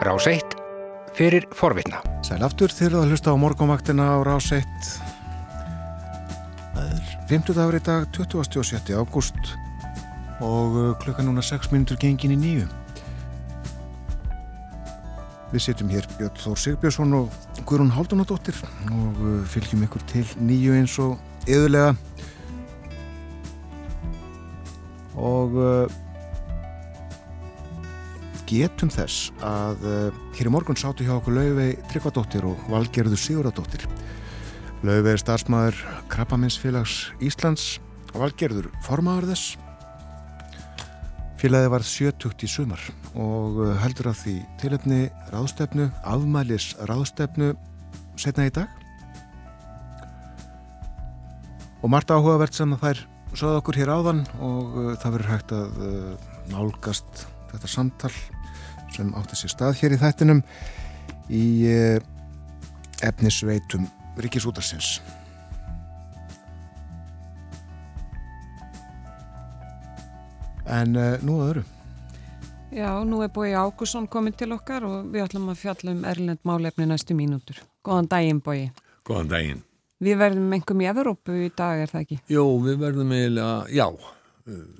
Rás 1 fyrir forvitna. Sæl aftur þegar það hlusta á morgunvaktina á Rás 1. Það er 50 dagur í dag, 27. ágúst og uh, klukka núna 6 minútur gengin í nýju. Við setjum hér Björn Þór Sigbjörnsson og Guðrún Haldunadóttir og uh, fylgjum ykkur til nýju eins og yðurlega. Og uh, getum þess að uh, hér í morgun sátu hjá okkur Laufey Tryggvadóttir og Valgerður Siguradóttir. Laufey er starfsmæður Krabbaminsfélags Íslands og Valgerður formaður þess. Félagið var 70 í sumar og uh, heldur að því tilöfni ráðstefnu, afmælis ráðstefnu setna í dag. Og margt áhugavert sem að þær sögðu okkur hér áðan og uh, það verður hægt að nálgast þetta samtal sem átti sér stað hér í þættinum í eh, efnisveitum Ríkisútarsins. En uh, nú að öru. Já, nú er Bói Ágússon komin til okkar og við ætlum að fjalla um Erlend málefni næstu mínútur. Góðan daginn, Bói. Góðan daginn. Við verðum engum í Evrópu í dag, er það ekki? Jó, við verðum eiginlega, já,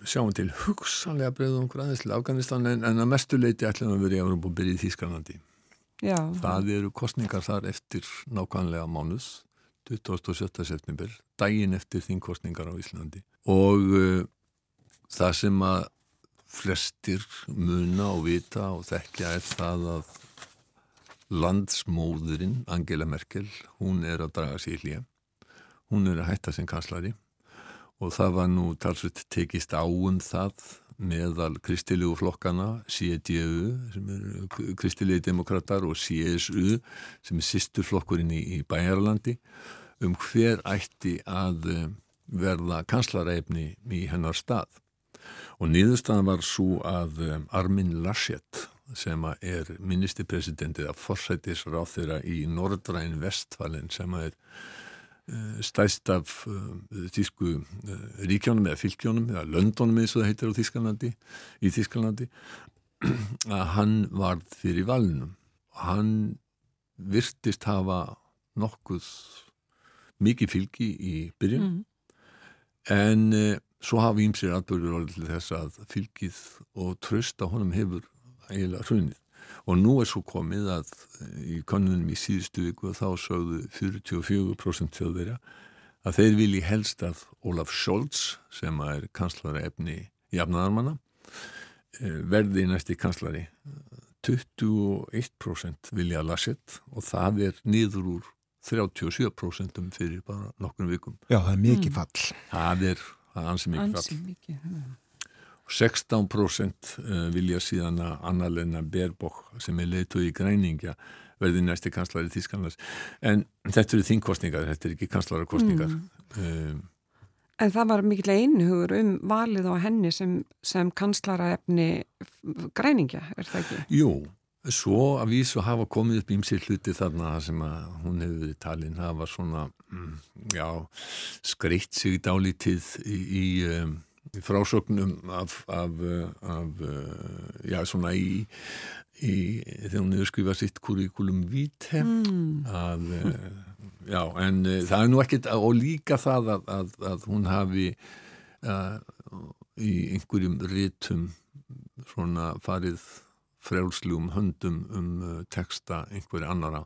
sjáum til hugsanlega breyðum okkur aðeins til Afganistan en, en að mestu leiti ætlum við verið í Evrópu og byrja í Þýskalandi. Já. Það eru kostningar þar eftir nákvæmlega mánuðs, 27. september, daginn eftir þín kostningar á Íslandi. Og uh, það sem að flestir muna og vita og þekkja er það að landsmóðurinn Angela Merkel, hún er að draga sér hlýja hún er að hætta sem kanslari og það var nú talsveit tekist áum það meðal kristilegu flokkana CDU sem er kristilegi demokrater og CSU sem er sýstur flokkurinn í, í Bæjarlandi um hver ætti að verða kanslareifni í hennar stað. Og niðurstaðan var svo að Armin Laschet sem er ministipresidentið af forsætisráð þeirra í Nordræn Vestfalen sem er stæst af þýsku ríkjónum eða fylgjónum eða löndónum eins og það heitir á Þýskalandi í Þýskalandi að hann varð fyrir valnum og hann virtist hafa nokkuð mikið fylgi í byrjun mm. en uh, svo hafa ímsir atbyrgur orðið til þess að fylgið og tröst á honum hefur eiginlega hrunið og nú er svo komið að í konunum í síðustu viku þá sögðu 44% þjóðverja að þeir vilji helst að Olaf Scholz sem er kanslara efni í afnaðarmanna verði næsti kanslari 21% vilja lasett og það er niður úr 37% fyrir bara nokkur vikum. Já, það er mikið fall. Það er, það er ansi mikið fall. Ansi mikið, það 16% vilja síðan að Anna-Lena Baerbock sem er leitu í græningja verði næsti kanslari Þískanlands en þetta eru þingkostningar, þetta er ekki kanslarakostningar mm. um, En það var mikil einhugur um valið á henni sem, sem kanslaraefni græningja, er það ekki? Jú, svo að við svo hafa komið upp ímsið hluti þarna sem að hún hefur verið talin, það var svona mm, já, skreitt sig dálítið í, í um, frásögnum af, af, af já, svona í, í þegar hún hefur skrifað sitt kurikulum víte mm. að já, en það er nú ekkit og líka það að, að, að hún hafi í einhverjum rítum svona farið frjálsljum höndum um texta einhverju annara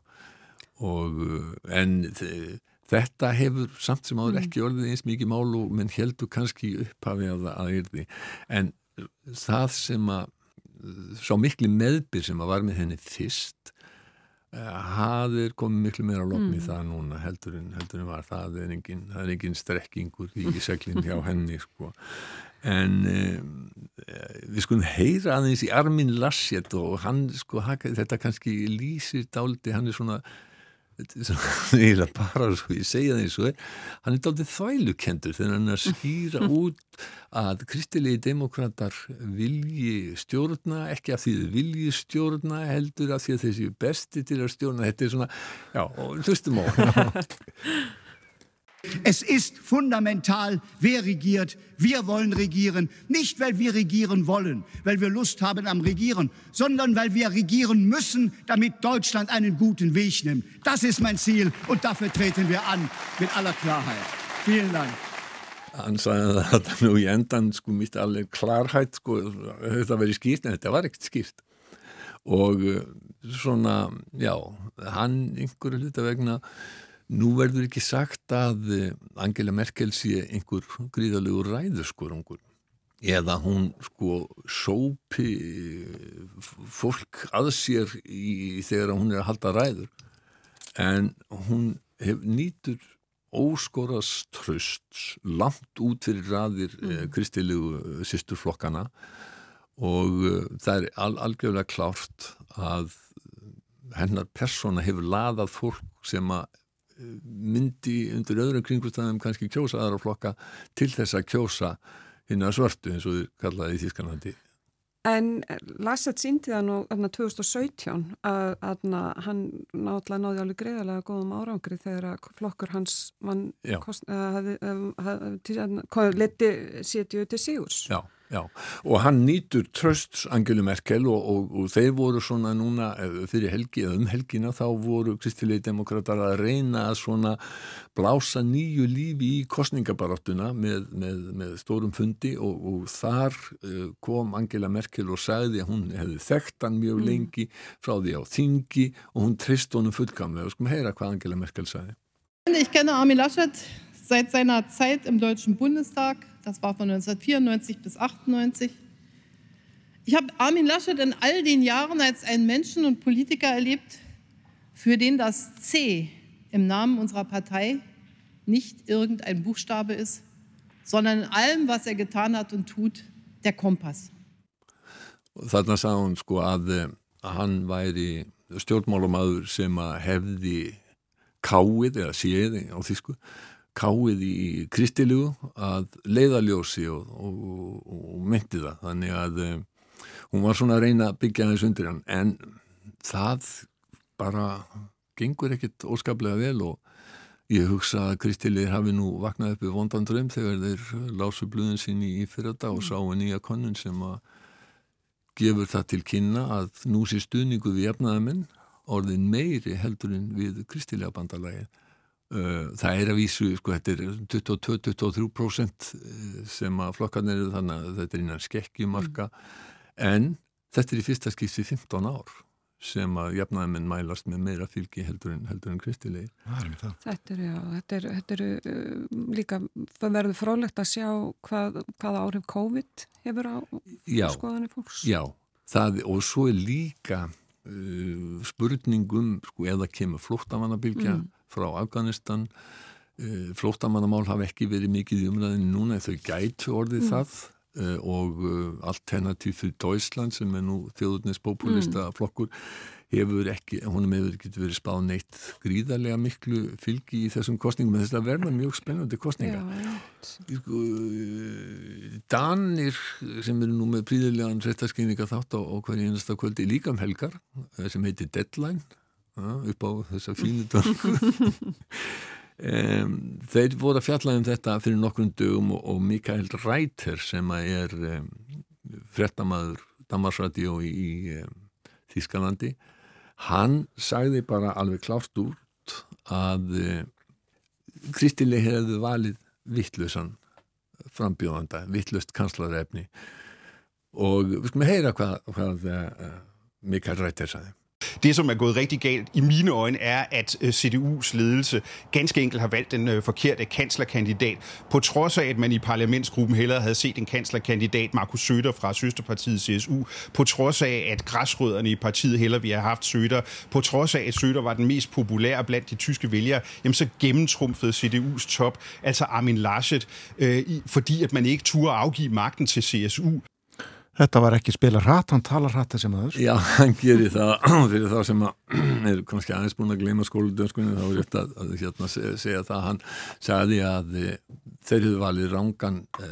og en þeir Þetta hefur samt sem áður ekki orðið eins mikið mál og menn heldur kannski upphafi að það erði. En það sem að, svo miklu meðbyr sem að var með henni fyrst, hafðir komið miklu meira lofni mm. það núna heldur en, heldur en var. Það er engin, það er engin strekkingur í seglinn hjá henni, sko. En um, við skulum heyra aðeins í Armin Laschet og hann, sko, þetta kannski lýsir dáliti, hann er svona eiginlega bara svo ég segja það eins og er. Hann er dálítið þvælukendur þegar hann er að skýra út að kristilegi demokrater vilji stjórna ekki að því þið vilji stjórna heldur að því að þessi besti til að stjórna. Þetta er svona, já, hlustum á Es ist fundamental, wer regiert. Wir wollen regieren. Nicht, weil wir regieren wollen, weil wir Lust haben am Regieren, sondern weil wir regieren müssen, damit Deutschland einen guten Weg nimmt. Das ist mein Ziel und dafür treten wir an mit aller Klarheit. Vielen Dank. Sagði að þetta nú í endan sko mitt alveg klarhætt sko þetta verið skýrt en þetta var ekkert skýrt og svona já, hann einhverju hluta vegna nú verður ekki sagt að uh, Angela Merkel sé einhver gríðalegur ræðurskorungur eða hún sko sópi uh, fólk að sér í, þegar hún er að halda ræður en hún hef, nýtur óskorast tröst langt út fyrir raðir mm. eh, kristilegu sýsturflokkana og uh, það er al algjörlega klárt að hennar persóna hefur laðað fólk sem að myndi undir öðrum kringustæðum kannski kjósa aðra flokka til þess að kjósa hinn að svörtu eins og þið kallaði í Þískanandi En Lassett síndi það nú 2017 að, að hann náttúrulega náði alveg greiðarlega góðum árangri þegar flokkur hans leti setju til sigurs. Já, já, og hann nýtur tröst Angelu Merkel og, og, og þeir voru svona núna fyrir helgi um helgina þá voru kristilegi demokrater að reyna að svona blása nýju lífi í kostningabaráttuna með, með, með stórum fundi og, og þar uh, kom Angela Merkel og sagði að hún hefði þekkt hann mjög mm. lengi frá því á þingi og hún trist honum fullkamlega og skum heyra hvað Angela Merkel sagði. Ich kenne Armin Laschet seit seiner Zeit im Deutschen Bundestag. Das war von 1994 bis 98. Ich habe Armin Laschet in all den Jahren als einen Menschen und Politiker erlebt, für den das C im Namen unserer Partei nicht irgendein Buchstabe ist, sondern in allem, was er getan hat und tut, der Kompass. Þarna sagði hún sko að, að hann væri stjórnmálamadur sem að hefði káið eða séði á þýsku káið í kristilugu að leiðaljósi og, og, og myndi það. Þannig að um, hún var svona að reyna að byggja þess undir hann. En það bara gengur ekkit óskaplega vel og ég hugsa að kristilegir hafi nú vaknað upp í vondan dröym þegar þeir lásu blöðin sín í fyrrata og sáu nýja konun sem að gefur það til kynna að nú sé stuðningu við jafnaðamenn orðin meiri heldur en við kristilega bandalagið það er að vísu, sko, þetta er 22-23% sem að flokkarnir eru þannig að þetta er innan skekkjumarka. Mm. en þetta er í fyrsta skipsi 15 ár sem að jafnaðamenn mælast með meira fylgi heldur en, heldur en kristilegi Þetta er, já, þetta er, þetta er uh, líka, það verður frólægt að sjá hvað, hvaða áhrif COVID hefur á já, skoðanir fólks. Já, það, og svo er líka uh, spurningum, sko, eða kemur flóttamannabilgja mm frá Afganistan. Eh, flóttamannamál hafa ekki verið mikið í umræðinu núna þau gætu orðið mm. það. Eh, og eh, Alternativ fyrir Deutschland sem er nú þjóðurnispopulista mm. flokkur hefur ekki, honum hefur ekki verið spáð neitt gríðarlega miklu fylgi í þessum kostningum, en þess að verða mjög spennandi kostninga sko, Danir sem eru nú með príðilegan réttaskynninga þátt á, á hverju einasta kvöldi líka um helgar sem heitir Deadline upp á þessa fínu tölku um, þeir voru að fjalla um þetta fyrir nokkrum dögum og, og Mikael Reiter sem er um, frettamæður Damarsradio í, í um, Þískalandi hann sagði bara alveg klárt út að Kristileg hefði valið vittlösan frambjóðanda, vittlöst kanslarefni. Og við skulum heyra hvað, hvað Mikael Reiter sagði Det, som er gået rigtig galt i mine øjne, er, at øh, CDU's ledelse ganske enkelt har valgt den øh, forkerte kanslerkandidat, på trods af, at man i parlamentsgruppen hellere havde set en kanslerkandidat, Markus Søder fra søsterpartiet CSU, på trods af, at græsrødderne i partiet hellere ville have haft Søder, på trods af, at Søder var den mest populære blandt de tyske vælgere, jamen så gennemtrumfede CDU's top, altså Armin Laschet, øh, fordi at man ikke turde afgive magten til CSU. Þetta var ekki spila hratt, hann talar hratt þessi maður. Já, hann gerir það fyrir þá sem er kannski aðeins búin að gleyma skóludönskunni þá er þetta að, að hérna, segja, það. Hann sagði að e, þeir hefðu valið rángan e,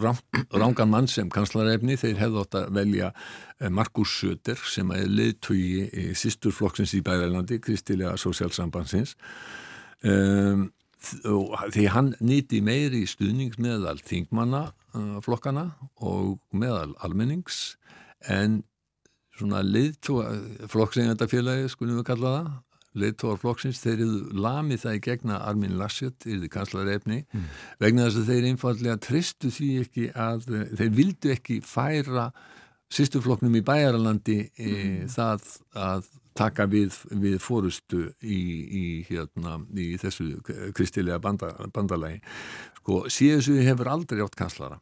rán, rángan mann sem kanslarefni. Þeir hefðu átt að velja e, Markus Söder sem er leiðtögi í sísturflokksins í Bærælandi, Kristilega Sósiálsambansins um, því hann nýti meiri stuðnings meðal þingmannaflokkana og meðal almennings en svona leiðtóa flokksengandafélagi skulum við kalla það leiðtóar flokksins, þeir eru lamið það í gegna Armin Laschet, yfir kanslarefni mm. vegna þess að þeir einfallega tristu því ekki að þeir vildu ekki færa sýstuflokknum í bæjaralandi e, mm. það að taka við, við fórustu í, í, hérna, í þessu kristilega banda, bandalagi. Sko, CSU hefur aldrei átt kanslara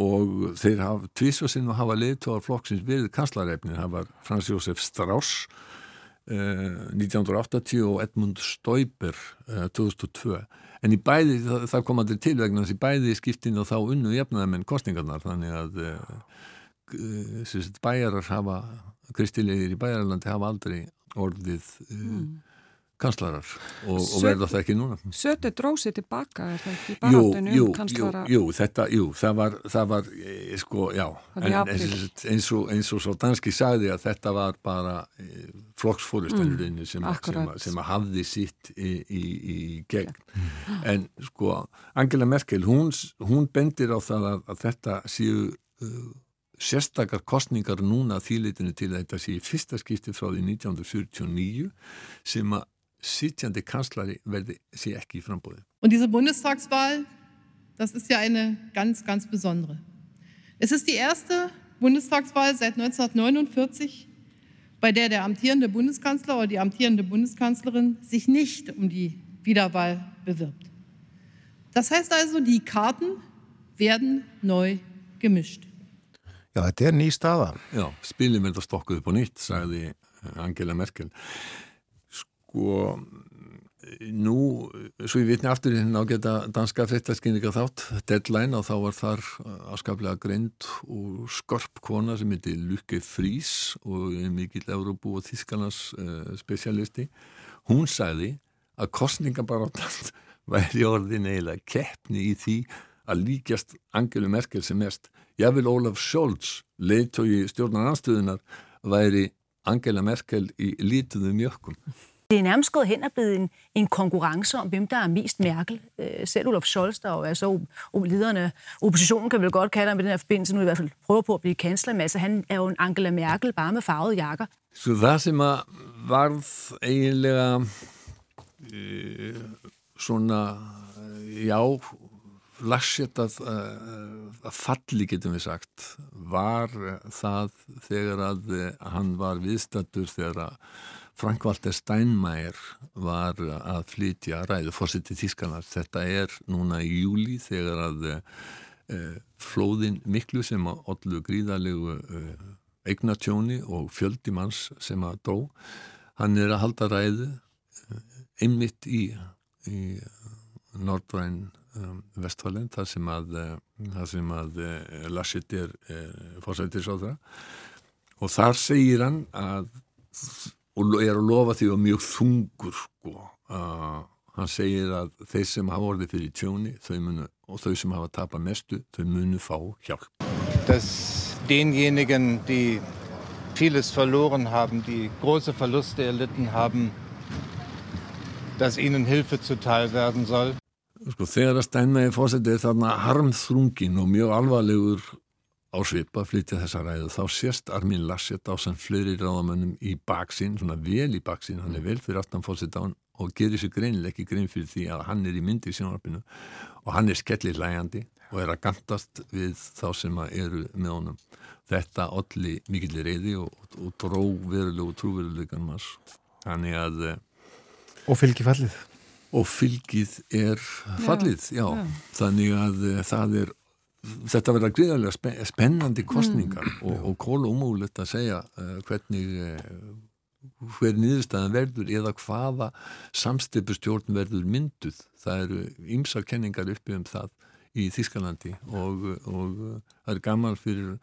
og þeir hafa tvísvarsinn og hafa leiðtóar flokksins við kanslarefni, það var Frans Jósef Strauss 1980 og Edmund Stoiber 2002 en í bæði, það, það kom aldrei til vegna þess að í bæði skiptinu og þá unnu jefnaði menn kostningarnar þannig að uh, bæjarar hafa kristilegir í bæjarlandi hafa aldrei orðið mm kanslarar og, og verða það ekki núna. Sötu drósi tilbaka er það ekki? Baráttinu um kanslara Jú, jú, þetta, jú, það var, það var e, sko, já, en, eins, og, eins og svo danski sagði að þetta var bara e, flokksfórustanurinn mm, sem, sem, sem að hafði sitt í, í, í gegn. Mm. en sko, Angela Merkel hún, hún bendir á það að, að þetta séu uh, sérstakar kostningar núna þýleitinu til þetta sé í fyrsta skipti frá því 1949 sem að sittjandi Kanzleri werde sie ekki frambóði. Und diese Bundestagswahl, das ist ja eine ganz, ganz besondere. Es ist die erste Bundestagswahl seit 1949, bei der der amtierende Bundeskanzler oder die amtierende Bundeskanzlerin sich nicht um die Wiederwahl bewirbt. Das heißt also, die Karten werden neu gemischt. Ja, þetta er ný staða. Já, spilum er það stokkuð på nýtt, sagði Angela Merkel sko nú, svo ég vitni aftur hérna á geta danska fréttaskynninga þátt deadline og þá var þar afskaplega greint og skorp kona sem heiti Lukke Frís og mikill Európu og Þískanars uh, spesialisti hún sagði að kostningabarátt væri orðin eiginlega keppni í því að líkjast Angelu Merkel sem mest ég vil Ólaf Scholz leiðtói stjórnar anstöðunar væri Angela Merkel í lítuðu mjökkum Det er nærmest gået hen og blevet en, en konkurrence om, hvem der er mest Merkel. Øh, selv Olof Scholz, der jo er så lederne, oppositionen kan vel godt kalde ham i den her forbindelse, nu i hvert fald prøver på at blive kansler, men altså han er jo en Angela Merkel bare med farvede jakker. Så það sem að varð eiginlega uh, svona, já, lagsett að, að falli, getum við sagt, var það þegar að hann var viðstattur þegar að Frank-Walter Steinmeier var að flytja ræðu fórseti Þískanars. Þetta er núna í júli þegar að e, flóðin miklu sem að ollu gríðalegu e, eignatjóni og fjöldimanns sem að dó. Hann er að halda ræðu einmitt í, í Nordræn um, Vestfalen þar sem að, að Laschet er fórsetisráðra og þar segir hann að og er að lofa því að mjög þungur sko. uh, hann segir að þeir sem hafa orðið fyrir tjóni munu, og þau sem hafa tapað mestu þau munu fá hjálp Dass denjenigen, die vieles verloren haben, die große Verluste erlitten haben, dass ihnen Hilfe zuteil werden soll. Sko þegar að stænmægi fórsetið þarna harmþrungin og mjög alvarlegur á svipa flytja þessa ræðu. Þá sést Armin Laschet á sem fleiri ráðamönnum í baksinn, svona vel í baksinn hann er vel fyrir aftan hann og gerir sér greinileg ekki grein fyrir því að hann er í myndi í sjónarpinu og hann er skellir lægandi og er að gandast við þá sem eru með honum. Þetta allir mikillir reyði og, og dró verulegu og trúverulegan maður þannig að eh, og fylgið fallið og fylgið er fallið, já, já. þannig að eh, það er þetta verða gríðarlega spennandi kostningar mm. og, og kóla umúlegt að segja uh, hvernig uh, hver nýðurstaðan verður eða hvaða samstipustjórn verður mynduð. Það eru ymsa kenningar uppi um það í Þískalandi og, og það er gaman fyrir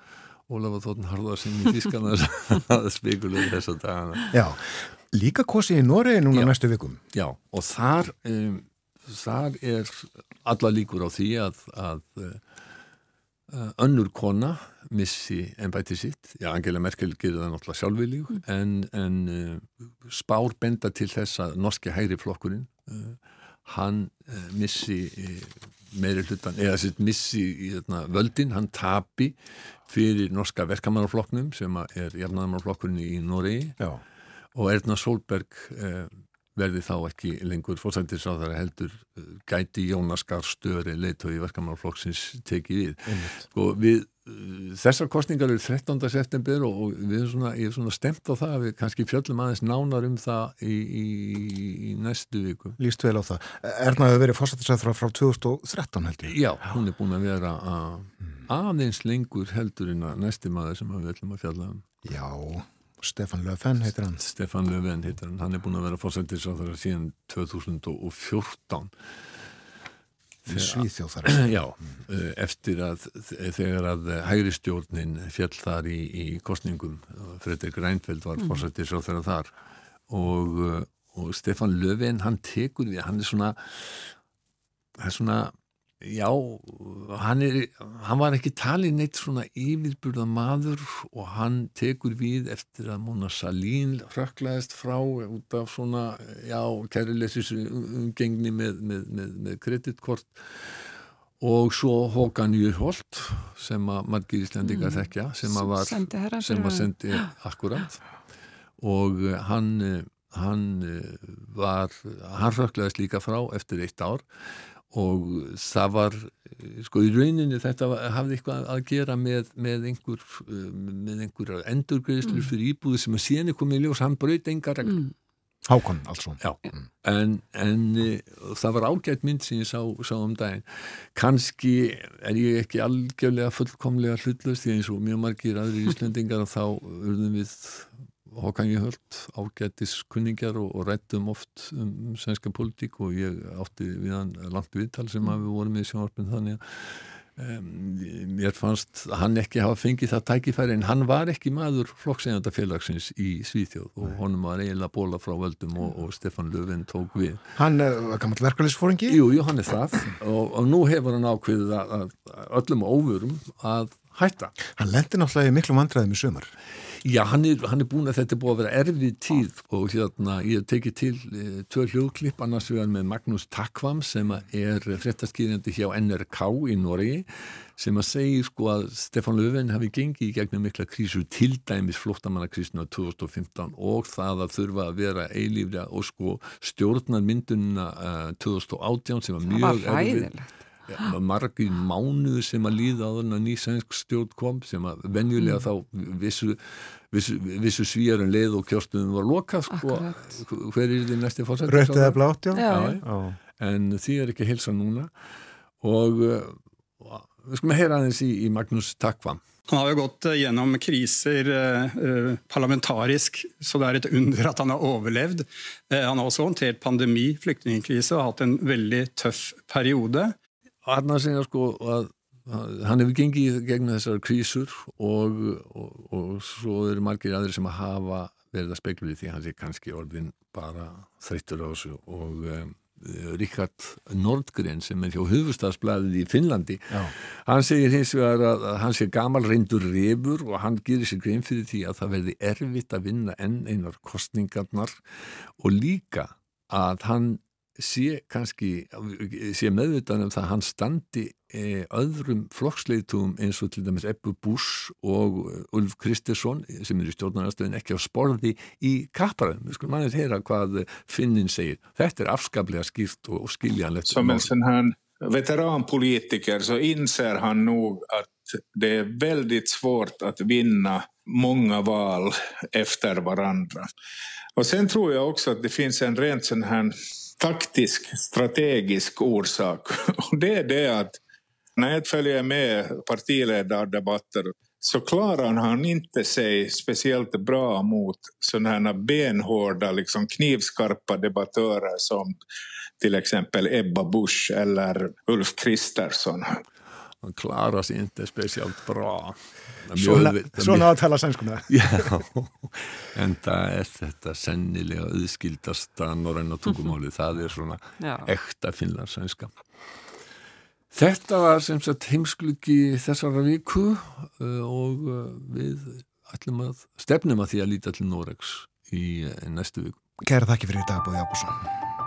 Ólafur Þórn Harðarsson í Þískalandi að spekulega þess að dagana. Já, líka kosi í Noregi núna já, næstu vikum. Já, og þar um, þar er alla líkur á því að, að Eh, önnur kona missi ennbæti sitt, já Angela Merkel gerir það náttúrulega sjálfvilíu mm. en, en uh, spár benda til þess að norski hægri flokkurinn uh, hann uh, missi uh, meiri hlutan, eða sitt missi í þarna, völdin, hann tapi fyrir norska verkamannarflokknum sem er jafnæðamannarflokkurinn í Noregi. Já. Og Erna Solberg uh, verði þá ekki lengur fórsættisráðara heldur uh, gæti Jónas Gahr Störi leitói verkamannarflokksins tekið við. Sko við þessar kostningar eru 13. september og, og við erum svona, ég er svona stemt á það að við kannski fjöllum aðeins nánar um það í, í, í næstu viku. Lýst vel á það. Erna hefur verið fórsættisræðra frá 2013 held ég. Já, hún er búin að vera að, aðeins lengur heldur en að næsti maður sem við ætlum að fjalla um. Já, Stefan Löfven heitir hann. Stefan Löfven heitir hann. Hann er búin að vera fórsættisræðra síðan 2014 í Svíþjóðar Já, eftir að þegar að hægri stjórnin fjall þar í, í kostningum Fredrik Reinfeldt var mm. fórsættis á þeirra þar og, og Stefan Löfven hann tekur við, hann er svona það er svona já, hann er hann var ekki talið neitt svona yfirburða maður og hann tekur við eftir að Mona Salín hrökklaðist frá út af svona, já, kærilesis umgengni með, með, með, með kreditkort. Og svo Håkan Jurholt sem að margir íslendingar mm. þekkja sem að var, sem að sendi akkurat. Og hann hann var, hann hrökklaðist líka frá eftir eitt ár og það var sko í rauninni þetta hafði eitthvað að gera með, með einhver með einhver endurgreðslu mm. fyrir íbúði sem að síðan er komið í ljós, hann braut enga regl mm. Hákon, alls Já, mm. en, en það var ágætt mynd sem ég sá, sá um daginn kannski er ég ekki algjörlega fullkomlega hlutlust því eins og mjög margir aðri íslendingar þá urðum við Håkan ég höld ágættis kunningar og, og rættum oft um, um svenska politík og ég átti við hann langt viðtal sem að við vorum í sjónvarpin þannig að um, mér fannst hann ekki hafa fengið það tækifæri en hann var ekki maður flokksegjanda félagsins í Svíþjóð og honum var eiginlega bóla frá völdum og, og Stefan Löfven tók við. Hann var gammal verkefælisfóringi? Jú, jú, hann er það og, og nú hefur hann ákveðið að, að öllum óvörum að hætta. Hann lendi náttúrulega miklu vandræðum í sömur. Já, hann er, hann er búin að þetta er búin að vera erfið tíð og hérna ég tekið til e, tvö hljóðklipp annars vegar með Magnús Takvam sem er fréttaskýrjandi hjá NRK í Noregi sem að segja sko að Stefán Löfven hafi gengið í gegnum mikla krísu til dæmis flottamannakrísuna 2015 og það að þurfa að vera eilífra og sko stjórnar myndunina uh, 2018 sem var mjög erfið. ja, margir mánuðu sem að líða á þarna nýsænsk stjórn kom sem að venjulega mm. þá vissu, vissu, vissu svíjarinn leið og kjórstuðum var lokað sko, hver er því næsti fórsætt Rauðið eða blátt, já. Já, já. En því er ekki hilsa núna og uh, við skulum að heyra aðeins í, í Magnús Takvam Han har jo gått gjennom kriser eh, parlamentarisk, så det er et under at han har overlevd. Eh, han har også håndtert pandemi, flyktningkrise og hatt en veldig tøff periode og hann að segja sko að hann hefur gengið gegn þessar krísur og, og, og svo eru margir aðri sem að hafa verið að spekla því hann sé kannski orðin bara þreyttur á þessu og um, Ríkard Nordgren sem er hjá hufustafsblæðið í Finnlandi Já. hann segir hins vegar að, hann sé gamal reyndur refur og hann gerir sér grein fyrir því að það verði erfitt að vinna enn einar kostningarnar og líka að hann sé kannski sé meðvitaðan um það að hann standi e, öðrum flokksleitum eins og til dæmis Ebbu Bush og Ulf Kristersson sem er í stjórnarnastöðin ekki á sporði í kapparæðum. Við skulum aðeins heyra vad Finnin segir. Þetta er afskaplega skýrt og skiljanlegt. Som en sån här veteranpolitiker så inser han nog att det är väldigt svårt att vinna många val efter varandra. Och sen tror jag också att det finns en rent sån här taktisk, strategisk orsak. Och det är det att när jag följer med partiledardebatter så klarar han inte sig speciellt bra mot sådana här benhårda, liksom knivskarpa debattörer som till exempel Ebba Busch eller Ulf Kristersson. Han klarar sig inte speciellt bra. Svona, svona að tala sænskunna Já, en það er þetta sennilega auðskildasta norræna tungumáli, það er svona Já. ekta finlandsænska Þetta var sem sagt heimskluki þessara viku uh, og uh, við ætlum að stefnum að því að líta til Noregs í uh, næstu viku. Kæra þakki fyrir þetta Bóði Ábússon